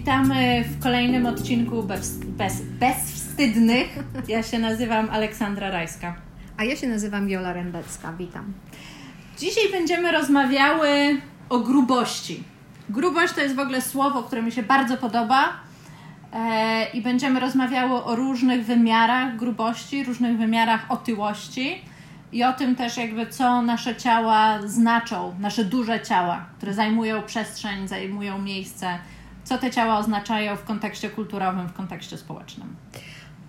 Witamy w kolejnym odcinku bez, bez, Bezwstydnych. Ja się nazywam Aleksandra Rajska. A ja się nazywam Jola Rębecka. Witam. Dzisiaj będziemy rozmawiały o grubości. Grubość to jest w ogóle słowo, które mi się bardzo podoba. E, I będziemy rozmawiały o różnych wymiarach grubości, różnych wymiarach otyłości i o tym też jakby co nasze ciała znaczą, nasze duże ciała, które zajmują przestrzeń, zajmują miejsce, co te ciała oznaczają w kontekście kulturowym, w kontekście społecznym.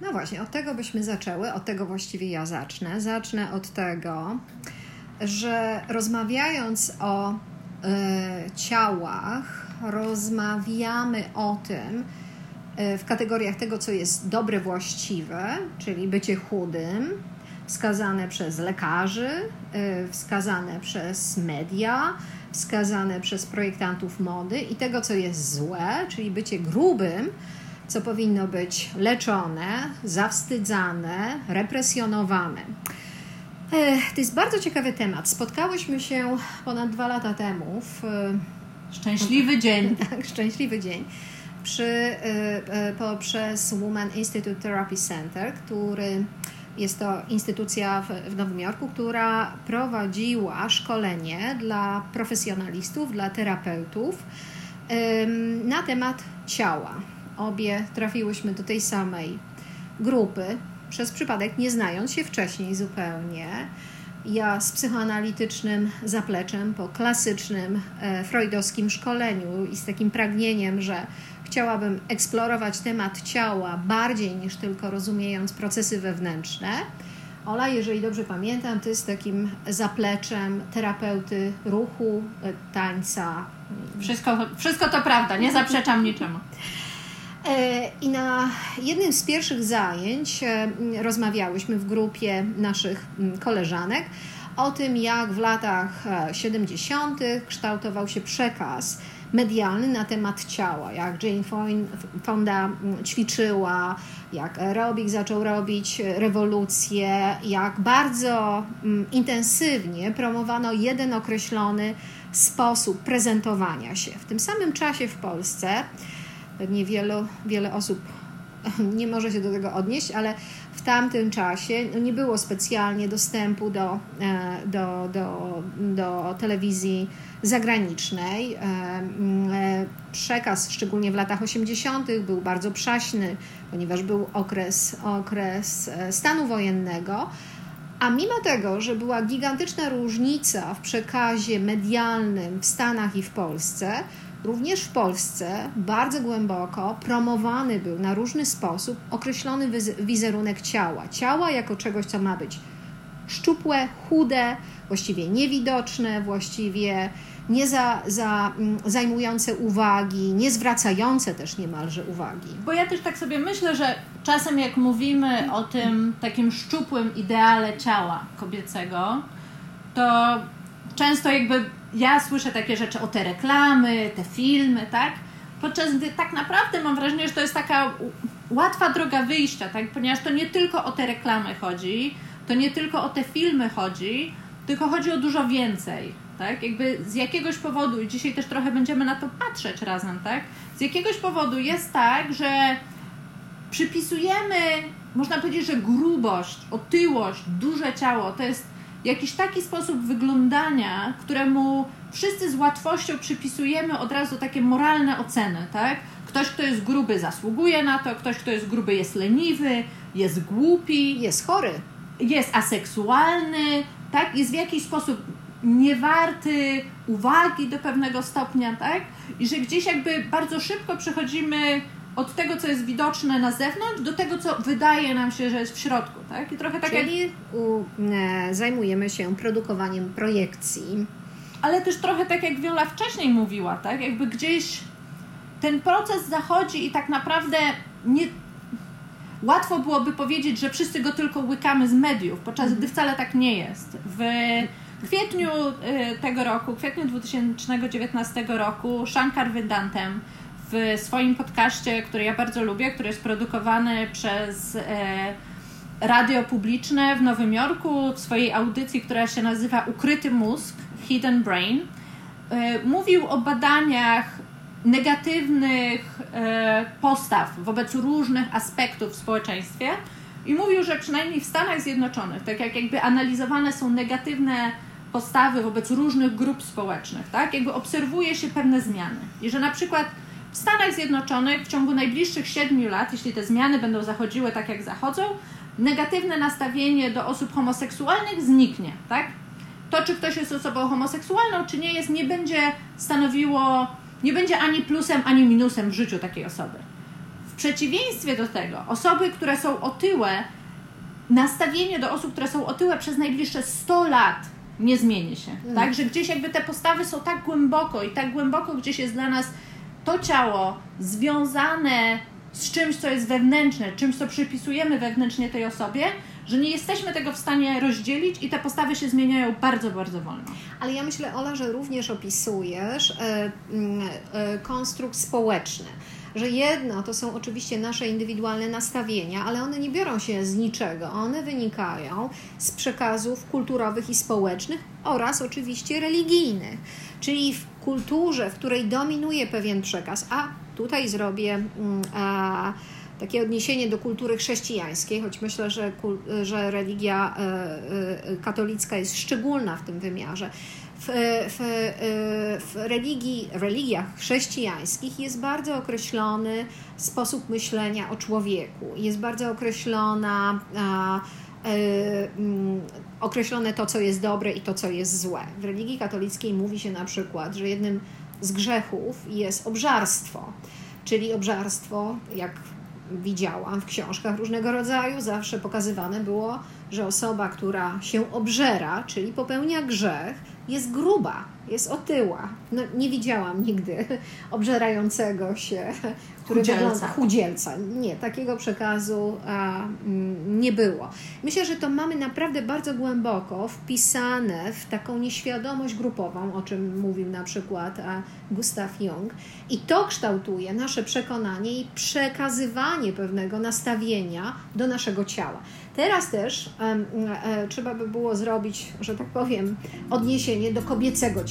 No właśnie, od tego byśmy zaczęły, od tego właściwie ja zacznę. Zacznę od tego, że rozmawiając o y, ciałach, rozmawiamy o tym y, w kategoriach tego, co jest dobre, właściwe, czyli bycie chudym, wskazane przez lekarzy, y, wskazane przez media, wskazane przez projektantów mody i tego, co jest złe, czyli bycie grubym, co powinno być leczone, zawstydzane, represjonowane. To jest bardzo ciekawy temat. Spotkałyśmy się ponad dwa lata temu w. Szczęśliwy dzień. Tak, szczęśliwy dzień. Przy, e, e, poprzez Woman Institute Therapy Center, który jest to instytucja w, w Nowym Jorku, która prowadziła szkolenie dla profesjonalistów, dla terapeutów na temat ciała. Obie trafiłyśmy do tej samej grupy, przez przypadek nie znając się wcześniej zupełnie. Ja z psychoanalitycznym zapleczem po klasycznym e, freudowskim szkoleniu i z takim pragnieniem, że chciałabym eksplorować temat ciała bardziej niż tylko rozumiejąc procesy wewnętrzne. Ola, jeżeli dobrze pamiętam, ty z takim zapleczem terapeuty ruchu, e, tańca. Wszystko, wszystko to prawda, nie zaprzeczam niczemu. E, I na jednym z pierwszych zajęć e, rozmawiałyśmy w grupie naszych koleżanek o tym, jak w latach 70. kształtował się przekaz medialny na temat ciała, jak Jane Fonda mm, ćwiczyła, jak aerobik zaczął robić rewolucję, jak bardzo mm, intensywnie promowano jeden określony sposób prezentowania się. W tym samym czasie w Polsce pewnie wielu, wiele osób nie może się do tego odnieść, ale w tamtym czasie no nie było specjalnie dostępu do, e, do, do, do telewizji zagranicznej. E, e, przekaz, szczególnie w latach 80., był bardzo przaśny, ponieważ był okres, okres stanu wojennego. A mimo tego, że była gigantyczna różnica w przekazie medialnym w Stanach i w Polsce, również w Polsce bardzo głęboko promowany był na różny sposób określony wizerunek ciała. Ciała jako czegoś, co ma być szczupłe, chude, właściwie niewidoczne, właściwie nie za, za, mm, zajmujące uwagi, nie zwracające też niemalże uwagi. Bo ja też tak sobie myślę, że czasem jak mówimy o tym takim szczupłym ideale ciała kobiecego, to często jakby ja słyszę takie rzeczy o te reklamy, te filmy, tak? Podczas gdy tak naprawdę mam wrażenie, że to jest taka łatwa droga wyjścia, tak? Ponieważ to nie tylko o te reklamy chodzi, to nie tylko o te filmy chodzi, tylko chodzi o dużo więcej, tak? Jakby z jakiegoś powodu, i dzisiaj też trochę będziemy na to patrzeć razem, tak? Z jakiegoś powodu jest tak, że przypisujemy, można powiedzieć, że grubość, otyłość, duże ciało to jest jakiś taki sposób wyglądania, któremu wszyscy z łatwością przypisujemy od razu takie moralne oceny, tak? Ktoś, kto jest gruby, zasługuje na to, ktoś, kto jest gruby, jest leniwy, jest głupi, jest chory, jest aseksualny, tak? Jest w jakiś sposób niewarty uwagi do pewnego stopnia, tak? I że gdzieś jakby bardzo szybko przechodzimy od tego, co jest widoczne na zewnątrz, do tego, co wydaje nam się, że jest w środku. Tak? I trochę tak Czyli jak... u, e, zajmujemy się produkowaniem projekcji. Ale też trochę tak, jak Wiola wcześniej mówiła, tak? jakby gdzieś ten proces zachodzi i tak naprawdę nie... łatwo byłoby powiedzieć, że wszyscy go tylko łykamy z mediów, podczas mhm. gdy wcale tak nie jest. W kwietniu e, tego roku, kwietniu 2019 roku Shankar Vedantem w swoim podcaście, który ja bardzo lubię, który jest produkowany przez e, radio publiczne w Nowym Jorku, w swojej audycji, która się nazywa Ukryty Mózg, Hidden Brain, e, mówił o badaniach negatywnych e, postaw wobec różnych aspektów w społeczeństwie i mówił, że przynajmniej w Stanach Zjednoczonych, tak jak jakby analizowane są negatywne postawy wobec różnych grup społecznych, tak, jakby obserwuje się pewne zmiany. I że na przykład w Stanach Zjednoczonych w ciągu najbliższych siedmiu lat, jeśli te zmiany będą zachodziły tak jak zachodzą, negatywne nastawienie do osób homoseksualnych zniknie, tak? To, czy ktoś jest osobą homoseksualną, czy nie jest, nie będzie stanowiło, nie będzie ani plusem, ani minusem w życiu takiej osoby. W przeciwieństwie do tego, osoby, które są otyłe, nastawienie do osób, które są otyłe przez najbliższe 100 lat nie zmieni się. Mm. Tak, że gdzieś jakby te postawy są tak głęboko i tak głęboko gdzieś jest dla nas to ciało związane z czymś, co jest wewnętrzne, czymś, co przypisujemy wewnętrznie tej osobie, że nie jesteśmy tego w stanie rozdzielić i te postawy się zmieniają bardzo, bardzo wolno. Ale ja myślę, Ola, że również opisujesz e, e, konstrukt społeczny że jedno to są oczywiście nasze indywidualne nastawienia, ale one nie biorą się z niczego. One wynikają z przekazów kulturowych i społecznych oraz oczywiście religijnych. Czyli w kulturze, w której dominuje pewien przekaz, a tutaj zrobię. Mm, a, takie odniesienie do kultury chrześcijańskiej, choć myślę, że, że religia e, e, katolicka jest szczególna w tym wymiarze. W, w, w religii, religiach chrześcijańskich jest bardzo określony sposób myślenia o człowieku, jest bardzo określona. A, e, określone to, co jest dobre i to, co jest złe. W religii katolickiej mówi się na przykład, że jednym z grzechów jest obżarstwo, czyli obżarstwo, jak widziałam w książkach różnego rodzaju, zawsze pokazywane było, że osoba, która się obżera, czyli popełnia grzech, jest gruba, jest otyła. No, nie widziałam nigdy obżerającego się, który chudzielca. wygląda chudzielca. Nie, takiego przekazu a, mm, nie było. Myślę, że to mamy naprawdę bardzo głęboko wpisane w taką nieświadomość grupową, o czym mówił na przykład a, Gustav Jung. I to kształtuje nasze przekonanie i przekazywanie pewnego nastawienia do naszego ciała. Teraz też e, trzeba by było zrobić, że tak powiem, odniesienie do kobiecego ciała.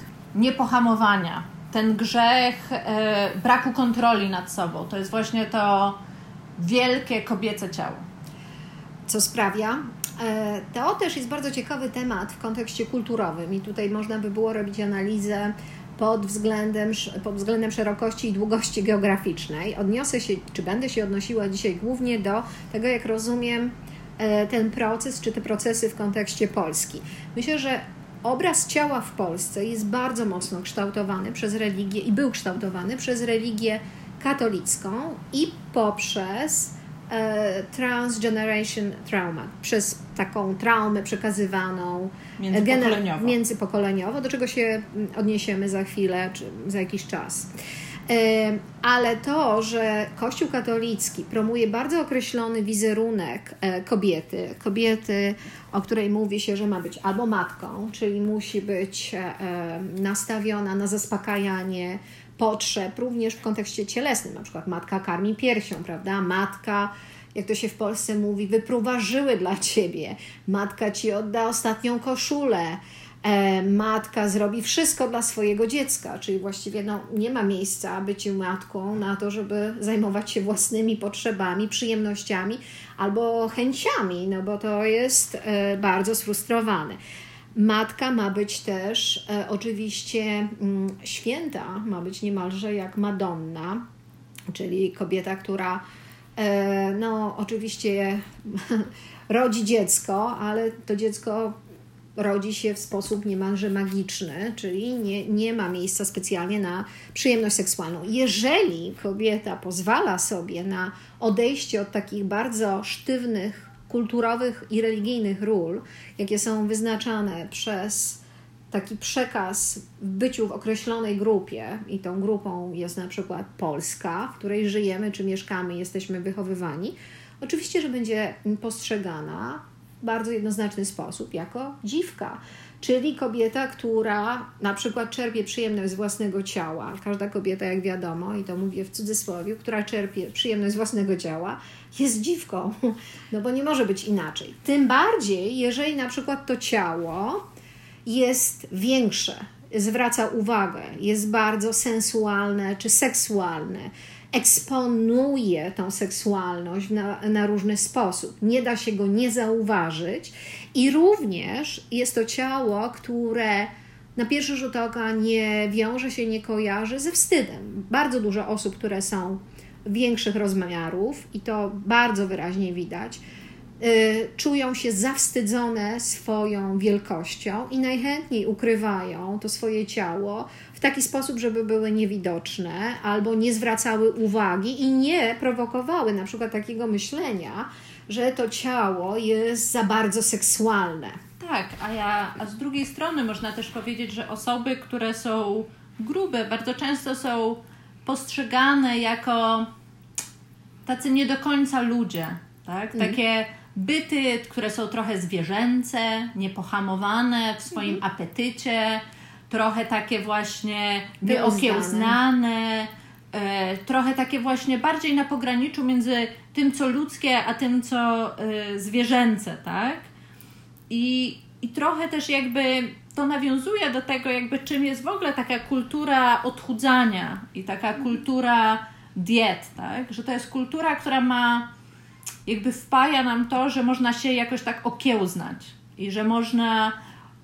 niepohamowania, ten grzech e, braku kontroli nad sobą, to jest właśnie to wielkie kobiece ciało. Co sprawia? E, to też jest bardzo ciekawy temat w kontekście kulturowym i tutaj można by było robić analizę pod względem, pod względem szerokości i długości geograficznej. Odniosę się, czy będę się odnosiła dzisiaj głównie do tego, jak rozumiem E, ten proces, czy te procesy w kontekście Polski. Myślę, że obraz ciała w Polsce jest bardzo mocno kształtowany przez religię i był kształtowany przez religię katolicką i poprzez e, transgeneration trauma, przez taką traumę przekazywaną międzypokoleniowo. międzypokoleniowo, do czego się odniesiemy za chwilę, czy za jakiś czas. Ale to, że Kościół katolicki promuje bardzo określony wizerunek e, kobiety, kobiety, o której mówi się, że ma być albo matką, czyli musi być e, nastawiona na zaspokajanie potrzeb, również w kontekście cielesnym, na przykład matka karmi piersią, prawda? Matka jak to się w Polsce mówi, wypruwa żyły dla ciebie, matka ci odda ostatnią koszulę, matka zrobi wszystko dla swojego dziecka, czyli właściwie no, nie ma miejsca byciu matką na to, żeby zajmować się własnymi potrzebami, przyjemnościami albo chęciami, no bo to jest e, bardzo sfrustrowane. Matka ma być też e, oczywiście mm, święta, ma być niemalże jak Madonna, czyli kobieta, która no oczywiście rodzi dziecko, ale to dziecko rodzi się w sposób niemalże magiczny, czyli nie, nie ma miejsca specjalnie na przyjemność seksualną. Jeżeli kobieta pozwala sobie na odejście od takich bardzo sztywnych kulturowych i religijnych ról, jakie są wyznaczane przez taki przekaz w byciu w określonej grupie, i tą grupą jest na przykład Polska, w której żyjemy czy mieszkamy, jesteśmy wychowywani, oczywiście, że będzie postrzegana bardzo jednoznaczny sposób jako dziwka. Czyli kobieta, która na przykład czerpie przyjemność z własnego ciała. Każda kobieta, jak wiadomo, i to mówię w cudzysłowie, która czerpie przyjemność z własnego ciała, jest dziwką, no bo nie może być inaczej. Tym bardziej, jeżeli na przykład to ciało jest większe, zwraca uwagę, jest bardzo sensualne czy seksualne, eksponuje tą seksualność na, na różny sposób. Nie da się go nie zauważyć, i również jest to ciało, które na pierwszy rzut oka nie wiąże się, nie kojarzy ze wstydem. Bardzo dużo osób, które są większych rozmiarów, i to bardzo wyraźnie widać, czują się zawstydzone swoją wielkością i najchętniej ukrywają to swoje ciało w taki sposób, żeby były niewidoczne albo nie zwracały uwagi i nie prowokowały na przykład takiego myślenia, że to ciało jest za bardzo seksualne. Tak, a, ja, a z drugiej strony można też powiedzieć, że osoby, które są grube, bardzo często są postrzegane jako tacy nie do końca ludzie. Tak? Mhm. Takie byty, które są trochę zwierzęce, niepohamowane w swoim mhm. apetycie, trochę takie właśnie wyokiełznane, e, trochę takie właśnie bardziej na pograniczu między tym, co ludzkie, a tym, co e, zwierzęce, tak? I, I trochę też jakby to nawiązuje do tego, jakby czym jest w ogóle taka kultura odchudzania i taka mhm. kultura diet, tak? Że to jest kultura, która ma jakby wpaja nam to, że można się jakoś tak okiełznać i że można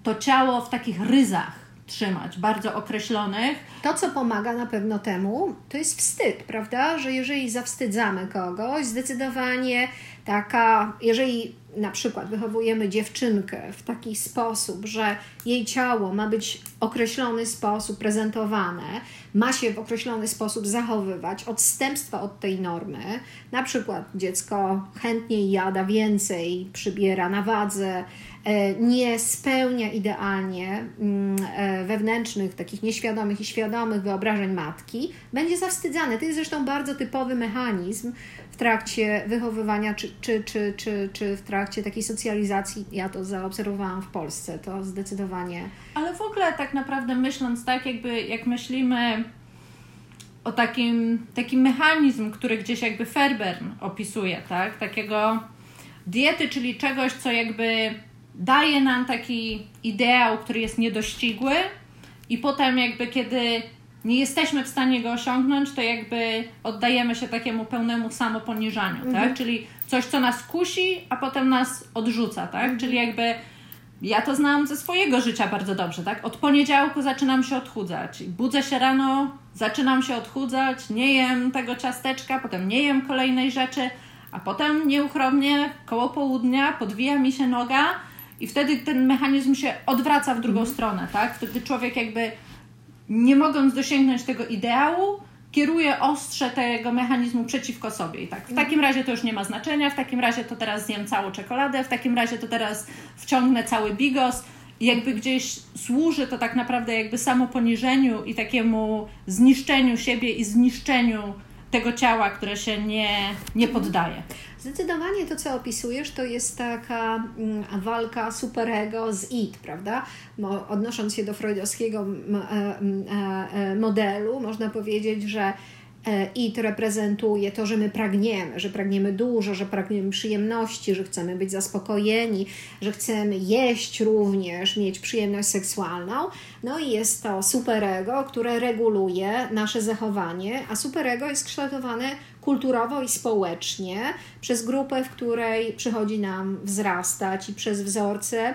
to ciało w takich ryzach trzymać, bardzo określonych. To, co pomaga na pewno temu, to jest wstyd, prawda? Że jeżeli zawstydzamy kogoś, zdecydowanie taka, jeżeli na przykład wychowujemy dziewczynkę w taki sposób, że jej ciało ma być w określony sposób prezentowane, ma się w określony sposób zachowywać, odstępstwa od tej normy, na przykład dziecko chętniej jada więcej, przybiera na wadze, nie spełnia idealnie mm, e, wewnętrznych, takich nieświadomych i świadomych wyobrażeń matki, będzie zawstydzane. To jest zresztą bardzo typowy mechanizm w trakcie wychowywania, czy, czy, czy, czy, czy w trakcie takiej socjalizacji. Ja to zaobserwowałam w Polsce, to zdecydowanie. Ale w ogóle tak naprawdę myśląc tak, jakby jak myślimy o takim, takim mechanizm, który gdzieś jakby Ferbern opisuje, tak? Takiego diety, czyli czegoś, co jakby daje nam taki ideał, który jest niedościgły i potem jakby kiedy nie jesteśmy w stanie go osiągnąć, to jakby oddajemy się takiemu pełnemu samoponiżaniu, tak? mhm. tak? Czyli coś, co nas kusi, a potem nas odrzuca, tak? Mhm. Czyli jakby ja to znam ze swojego życia bardzo dobrze, tak? Od poniedziałku zaczynam się odchudzać. Budzę się rano, zaczynam się odchudzać, nie jem tego ciasteczka, potem nie jem kolejnej rzeczy, a potem nieuchronnie koło południa podwija mi się noga i wtedy ten mechanizm się odwraca w drugą mhm. stronę, tak? Wtedy człowiek jakby nie mogąc dosięgnąć tego ideału, kieruje ostrze tego mechanizmu przeciwko sobie. I tak, w takim razie to już nie ma znaczenia, w takim razie to teraz zjem całą czekoladę, w takim razie to teraz wciągnę cały bigos. I jakby gdzieś służy to tak naprawdę jakby samoponiżeniu i takiemu zniszczeniu siebie i zniszczeniu tego ciała, które się nie, nie poddaje. Zdecydowanie to, co opisujesz, to jest taka mm, walka superego z id, prawda? Odnosząc się do freudowskiego e, e, e, modelu, można powiedzieć, że IT reprezentuje to, że my pragniemy, że pragniemy dużo, że pragniemy przyjemności, że chcemy być zaspokojeni, że chcemy jeść również, mieć przyjemność seksualną. No i jest to superego, które reguluje nasze zachowanie, a superego jest kształtowane kulturowo i społecznie przez grupę, w której przychodzi nam wzrastać i przez wzorce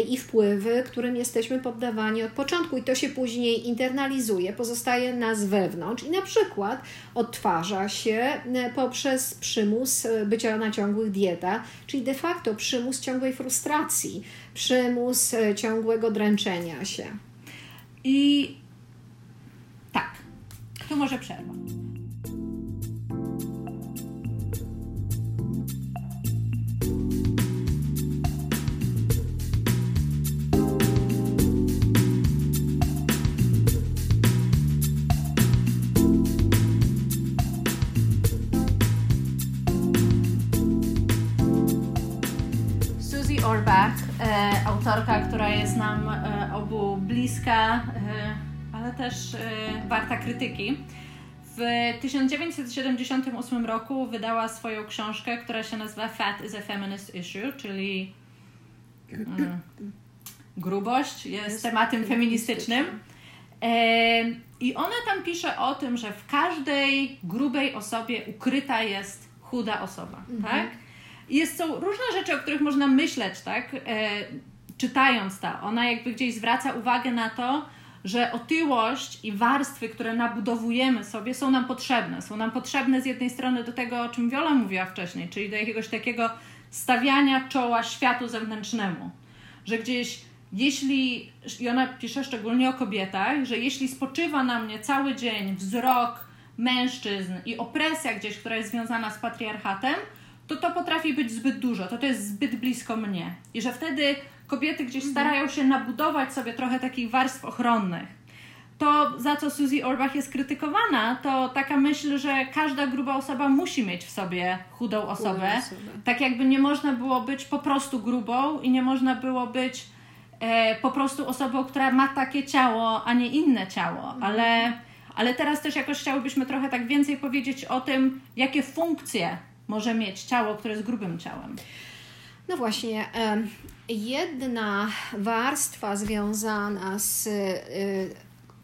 i wpływy, którym jesteśmy poddawani od początku, i to się później internalizuje, pozostaje nas wewnątrz i na przykład odtwarza się e, poprzez przymus e, bycia na ciągłych dietach, czyli de facto przymus ciągłej frustracji, przymus e, ciągłego dręczenia się. I tak, tu może przerwa. Nam obu bliska, ale też warta krytyki. W 1978 roku wydała swoją książkę, która się nazywa Fat is a Feminist Issue, czyli mm, grubość jest, jest tematem feministycznym. I ona tam pisze o tym, że w każdej grubej osobie ukryta jest chuda osoba, mhm. tak? Jest, są różne rzeczy, o których można myśleć, tak? Czytając to. Ona jakby gdzieś zwraca uwagę na to, że otyłość i warstwy, które nabudowujemy sobie, są nam potrzebne. Są nam potrzebne z jednej strony do tego, o czym Wiola mówiła wcześniej, czyli do jakiegoś takiego stawiania czoła światu zewnętrznemu. Że gdzieś, jeśli, i ona pisze szczególnie o kobietach, że jeśli spoczywa na mnie cały dzień wzrok mężczyzn i opresja gdzieś, która jest związana z patriarchatem, to to potrafi być zbyt dużo, to to jest zbyt blisko mnie. I że wtedy kobiety gdzieś mhm. starają się nabudować sobie trochę takich warstw ochronnych. To, za co Suzy Orbach jest krytykowana, to taka myśl, że każda gruba osoba musi mieć w sobie chudą osobę. Tak jakby nie można było być po prostu grubą i nie można było być e, po prostu osobą, która ma takie ciało, a nie inne ciało. Mhm. Ale, ale teraz też jakoś chciałybyśmy trochę tak więcej powiedzieć o tym, jakie funkcje może mieć ciało, które jest grubym ciałem. No właśnie, jedna warstwa związana z y,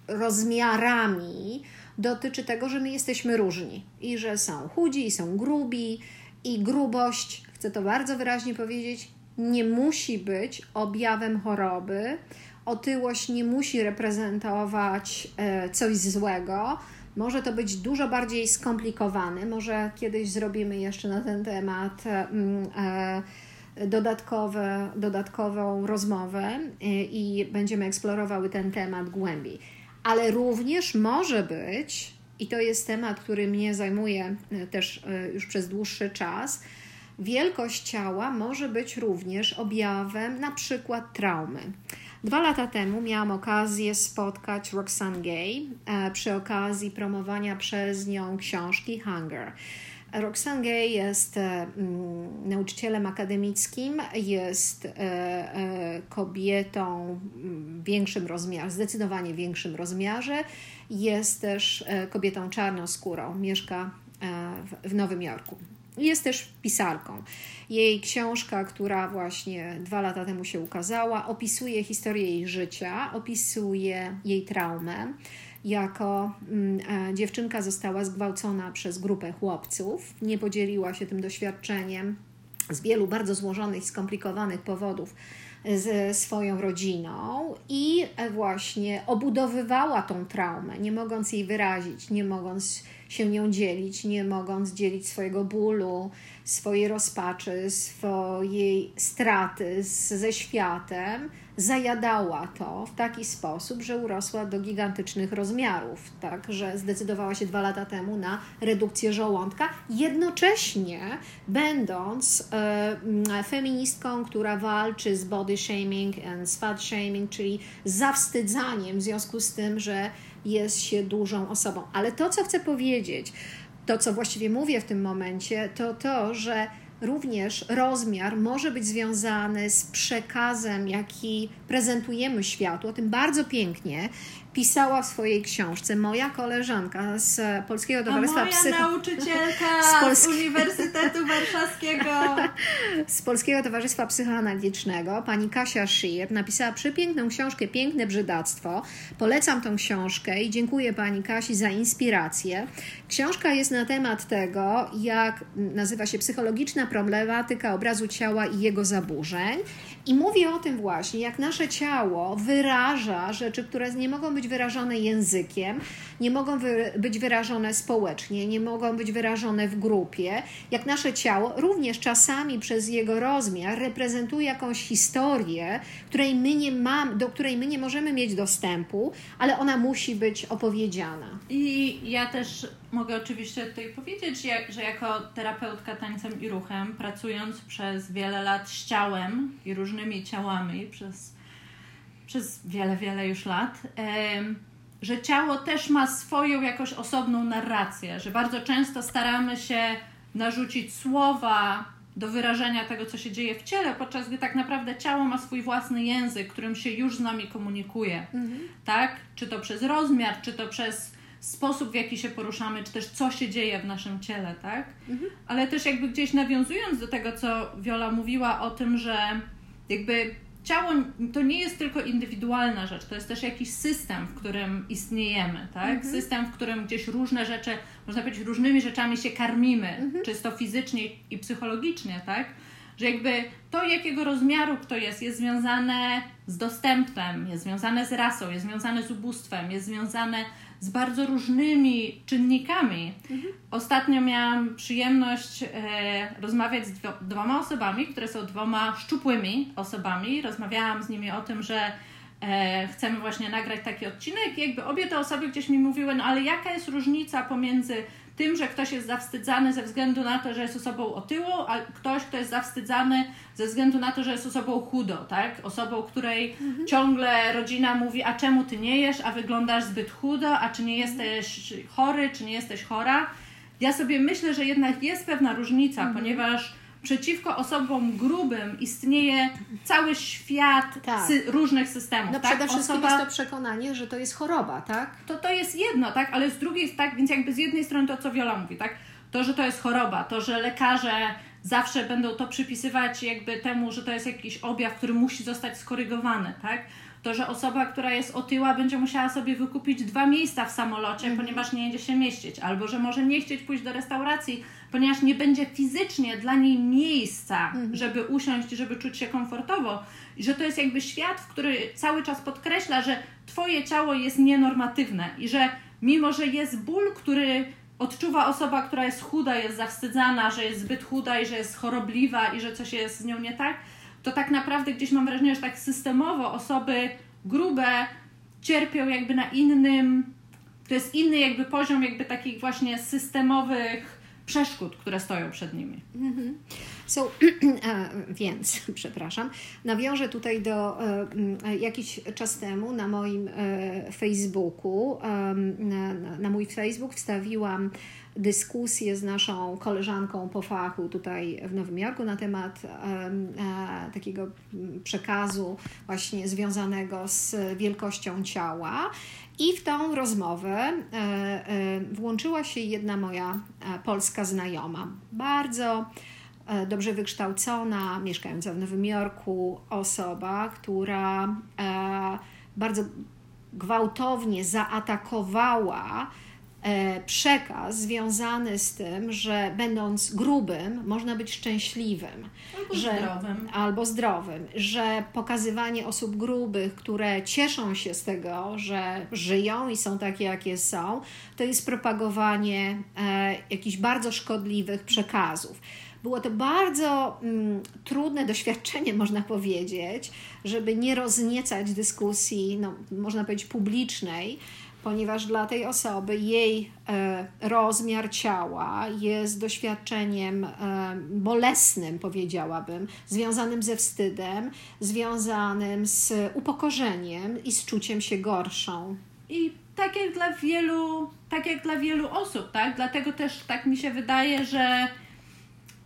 rozmiarami dotyczy tego, że my jesteśmy różni i że są chudzi, są grubi, i grubość, chcę to bardzo wyraźnie powiedzieć, nie musi być objawem choroby. Otyłość nie musi reprezentować e, coś złego. Może to być dużo bardziej skomplikowane. Może kiedyś zrobimy jeszcze na ten temat. Dodatkowe, dodatkową rozmowę y, i będziemy eksplorowały ten temat głębiej. Ale również może być, i to jest temat, który mnie zajmuje y, też y, już przez dłuższy czas, wielkość ciała może być również objawem na przykład traumy. Dwa lata temu miałam okazję spotkać Roxane Gay przy okazji promowania przez nią książki Hunger. Roxane Gay jest e, mm, nauczycielem akademickim, jest e, e, kobietą w większym rozmiarze, zdecydowanie większym rozmiarze. Jest też kobietą czarnoskórą, mieszka w Nowym Jorku. Jest też pisarką. Jej książka, która właśnie dwa lata temu się ukazała, opisuje historię jej życia, opisuje jej traumę jako mm, e, dziewczynka została zgwałcona przez grupę chłopców, nie podzieliła się tym doświadczeniem z wielu bardzo złożonych, skomplikowanych powodów ze swoją rodziną i e, właśnie obudowywała tą traumę, nie mogąc jej wyrazić, nie mogąc się nią dzielić, nie mogąc dzielić swojego bólu, swojej rozpaczy, swojej straty z, ze światem, zajadała to w taki sposób, że urosła do gigantycznych rozmiarów, tak, że zdecydowała się dwa lata temu na redukcję żołądka, jednocześnie będąc e, feministką, która walczy z body shaming and z fat shaming, czyli zawstydzaniem w związku z tym, że jest się dużą osobą. Ale to, co chcę powiedzieć, to, co właściwie mówię w tym momencie, to to, że również rozmiar może być związany z przekazem, jaki prezentujemy światu. O tym bardzo pięknie pisała w swojej książce moja koleżanka z Polskiego Towarzystwa Psycho... moja nauczycielka z, Polski... z Uniwersytetu Warszawskiego. z Polskiego Towarzystwa Psychoanalitycznego, pani Kasia Szyjer, napisała przepiękną książkę Piękne Brzydactwo. Polecam tą książkę i dziękuję pani Kasi za inspirację. Książka jest na temat tego, jak nazywa się psychologiczna problematyka obrazu ciała i jego zaburzeń. I mówi o tym właśnie, jak nasze ciało wyraża rzeczy, które nie mogą być wyrażone językiem, nie mogą wy być wyrażone społecznie, nie mogą być wyrażone w grupie, jak nasze ciało również czasami przez jego rozmiar reprezentuje jakąś historię, której my nie mam, do której my nie możemy mieć dostępu, ale ona musi być opowiedziana. I ja też mogę oczywiście tutaj powiedzieć, że jako terapeutka tańcem i ruchem, pracując przez wiele lat z ciałem i różnymi ciałami, przez przez wiele, wiele już lat, że ciało też ma swoją jakoś osobną narrację, że bardzo często staramy się narzucić słowa do wyrażenia tego, co się dzieje w ciele, podczas gdy tak naprawdę ciało ma swój własny język, którym się już z nami komunikuje. Mhm. Tak? Czy to przez rozmiar, czy to przez sposób, w jaki się poruszamy, czy też co się dzieje w naszym ciele, tak? Mhm. Ale też jakby gdzieś nawiązując do tego, co Wiola mówiła o tym, że jakby ciało to nie jest tylko indywidualna rzecz, to jest też jakiś system, w którym istniejemy, tak? Mhm. System, w którym gdzieś różne rzeczy, można powiedzieć, różnymi rzeczami się karmimy, mhm. czysto fizycznie i psychologicznie, tak? Że jakby to, jakiego rozmiaru kto jest, jest związane z dostępem, jest związane z rasą, jest związane z ubóstwem, jest związane z bardzo różnymi czynnikami. Mhm. Ostatnio miałam przyjemność e, rozmawiać z dwoma osobami, które są dwoma szczupłymi osobami. Rozmawiałam z nimi o tym, że e, chcemy właśnie nagrać taki odcinek i jakby obie te osoby gdzieś mi mówiły, no ale jaka jest różnica pomiędzy tym, że ktoś jest zawstydzany ze względu na to, że jest osobą otyłą, a ktoś, kto jest zawstydzany ze względu na to, że jest osobą chudą, tak? Osobą, której mhm. ciągle rodzina mówi, a czemu ty nie jesz, a wyglądasz zbyt chudo, a czy nie jesteś chory, czy nie jesteś chora. Ja sobie myślę, że jednak jest pewna różnica, mhm. ponieważ przeciwko osobom grubym istnieje cały świat tak. sy różnych systemów. No tak? przede wszystkim Osoba... jest to przekonanie, że to jest choroba, tak? To to jest jedno, tak? Ale z drugiej, tak, więc jakby z jednej strony to, co Wiola mówi, tak? To, że to jest choroba, to, że lekarze zawsze będą to przypisywać jakby temu, że to jest jakiś objaw, który musi zostać skorygowany, tak? To, że osoba, która jest otyła, będzie musiała sobie wykupić dwa miejsca w samolocie, mhm. ponieważ nie będzie się mieścić, albo że może nie chcieć pójść do restauracji, ponieważ nie będzie fizycznie dla niej miejsca, mhm. żeby usiąść, żeby czuć się komfortowo. I że to jest jakby świat, w który cały czas podkreśla, że Twoje ciało jest nienormatywne i że mimo, że jest ból, który odczuwa osoba, która jest chuda, jest zawstydzana, że jest zbyt chuda i że jest chorobliwa i że coś jest z nią nie tak, to tak naprawdę gdzieś mam wrażenie, że tak systemowo osoby grube cierpią jakby na innym, to jest inny jakby poziom jakby takich właśnie systemowych przeszkód, które stoją przed nimi. Mm-hmm. So, więc, przepraszam, nawiążę tutaj do e, jakiś czas temu na moim e, Facebooku, na, na mój Facebook wstawiłam dyskusję z naszą koleżanką po fachu tutaj w Nowym Jorku na temat e, takiego przekazu właśnie związanego z wielkością ciała. I w tą rozmowę e, e, włączyła się jedna moja polska znajoma. Bardzo dobrze wykształcona, mieszkająca w Nowym Jorku osoba, która bardzo gwałtownie zaatakowała przekaz związany z tym, że będąc grubym, można być szczęśliwym. Albo że, zdrowym. Albo zdrowym, że pokazywanie osób grubych, które cieszą się z tego, że żyją i są takie, jakie są, to jest propagowanie e, jakichś bardzo szkodliwych przekazów. Było to bardzo mm, trudne doświadczenie, można powiedzieć, żeby nie rozniecać dyskusji, no, można powiedzieć, publicznej, ponieważ dla tej osoby jej e, rozmiar ciała jest doświadczeniem e, bolesnym, powiedziałabym, związanym ze wstydem, związanym z upokorzeniem i z czuciem się gorszą. I tak jak dla wielu, tak jak dla wielu osób, tak? Dlatego też tak mi się wydaje, że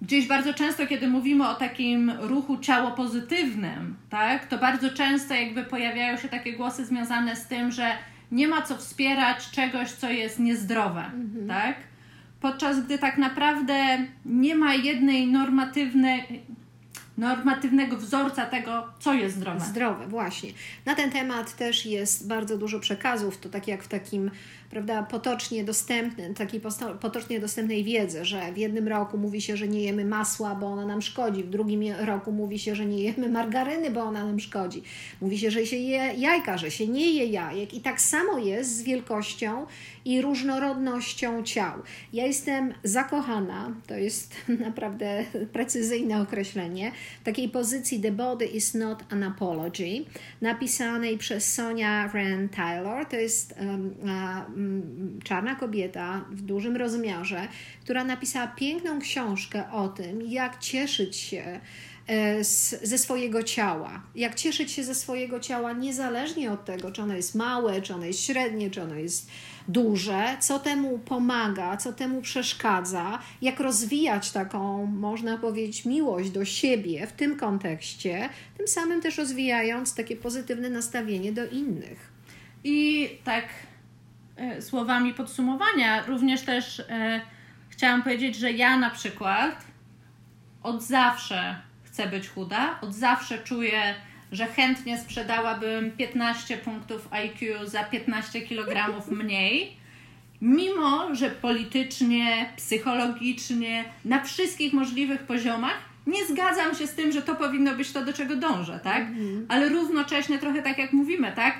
gdzieś bardzo często, kiedy mówimy o takim ruchu ciało pozytywnym, tak, to bardzo często jakby pojawiają się takie głosy związane z tym, że nie ma co wspierać czegoś, co jest niezdrowe, mhm. tak? Podczas gdy tak naprawdę nie ma jednej normatywnej, normatywnego wzorca tego, co jest zdrowe. Zdrowe, właśnie. Na ten temat też jest bardzo dużo przekazów, to tak jak w takim prawda, potocznie dostępny, takiej potocznie dostępnej wiedzy, że w jednym roku mówi się, że nie jemy masła, bo ona nam szkodzi, w drugim roku mówi się, że nie jemy margaryny, bo ona nam szkodzi. Mówi się, że się je jajka, że się nie je jajek i tak samo jest z wielkością i różnorodnością ciał. Ja jestem zakochana, to jest naprawdę precyzyjne określenie, takiej pozycji The Body is not an apology, napisanej przez Sonia Rand Taylor. To jest um, czarna kobieta w dużym rozmiarze, która napisała piękną książkę o tym, jak cieszyć się e, ze swojego ciała. Jak cieszyć się ze swojego ciała, niezależnie od tego, czy ono jest małe, czy ono jest średnie, czy ono jest duże, co temu pomaga, co temu przeszkadza, jak rozwijać taką, można powiedzieć, miłość do siebie w tym kontekście, tym samym też rozwijając takie pozytywne nastawienie do innych. I tak słowami podsumowania, również też e, chciałam powiedzieć, że ja na przykład od zawsze chcę być chuda, od zawsze czuję, że chętnie sprzedałabym 15 punktów IQ za 15 kg mniej, mimo że politycznie, psychologicznie, na wszystkich możliwych poziomach nie zgadzam się z tym, że to powinno być to, do czego dążę, tak? Mhm. Ale równocześnie trochę tak jak mówimy, tak?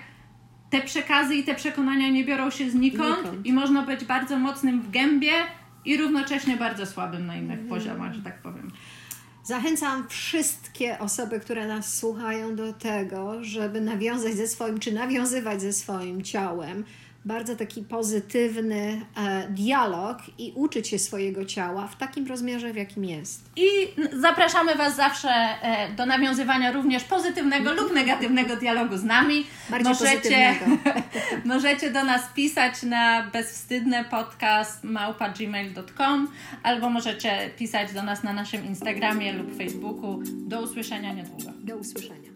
Te przekazy i te przekonania nie biorą się znikąd, znikąd. i można być bardzo mocnym w gębie i równocześnie bardzo słabym na innych mhm. poziomach, że tak powiem. Zachęcam wszystkie osoby, które nas słuchają do tego, żeby nawiązać ze swoim, czy nawiązywać ze swoim ciałem bardzo taki pozytywny e, dialog i uczyć się swojego ciała w takim rozmiarze, w jakim jest. I zapraszamy Was zawsze e, do nawiązywania również pozytywnego lub negatywnego dialogu z nami. Bardziej możecie, możecie do nas pisać na bezwstydne podcast małpa.gmail.com albo możecie pisać do nas na naszym Instagramie lub Facebooku. Do usłyszenia niedługo. Do usłyszenia.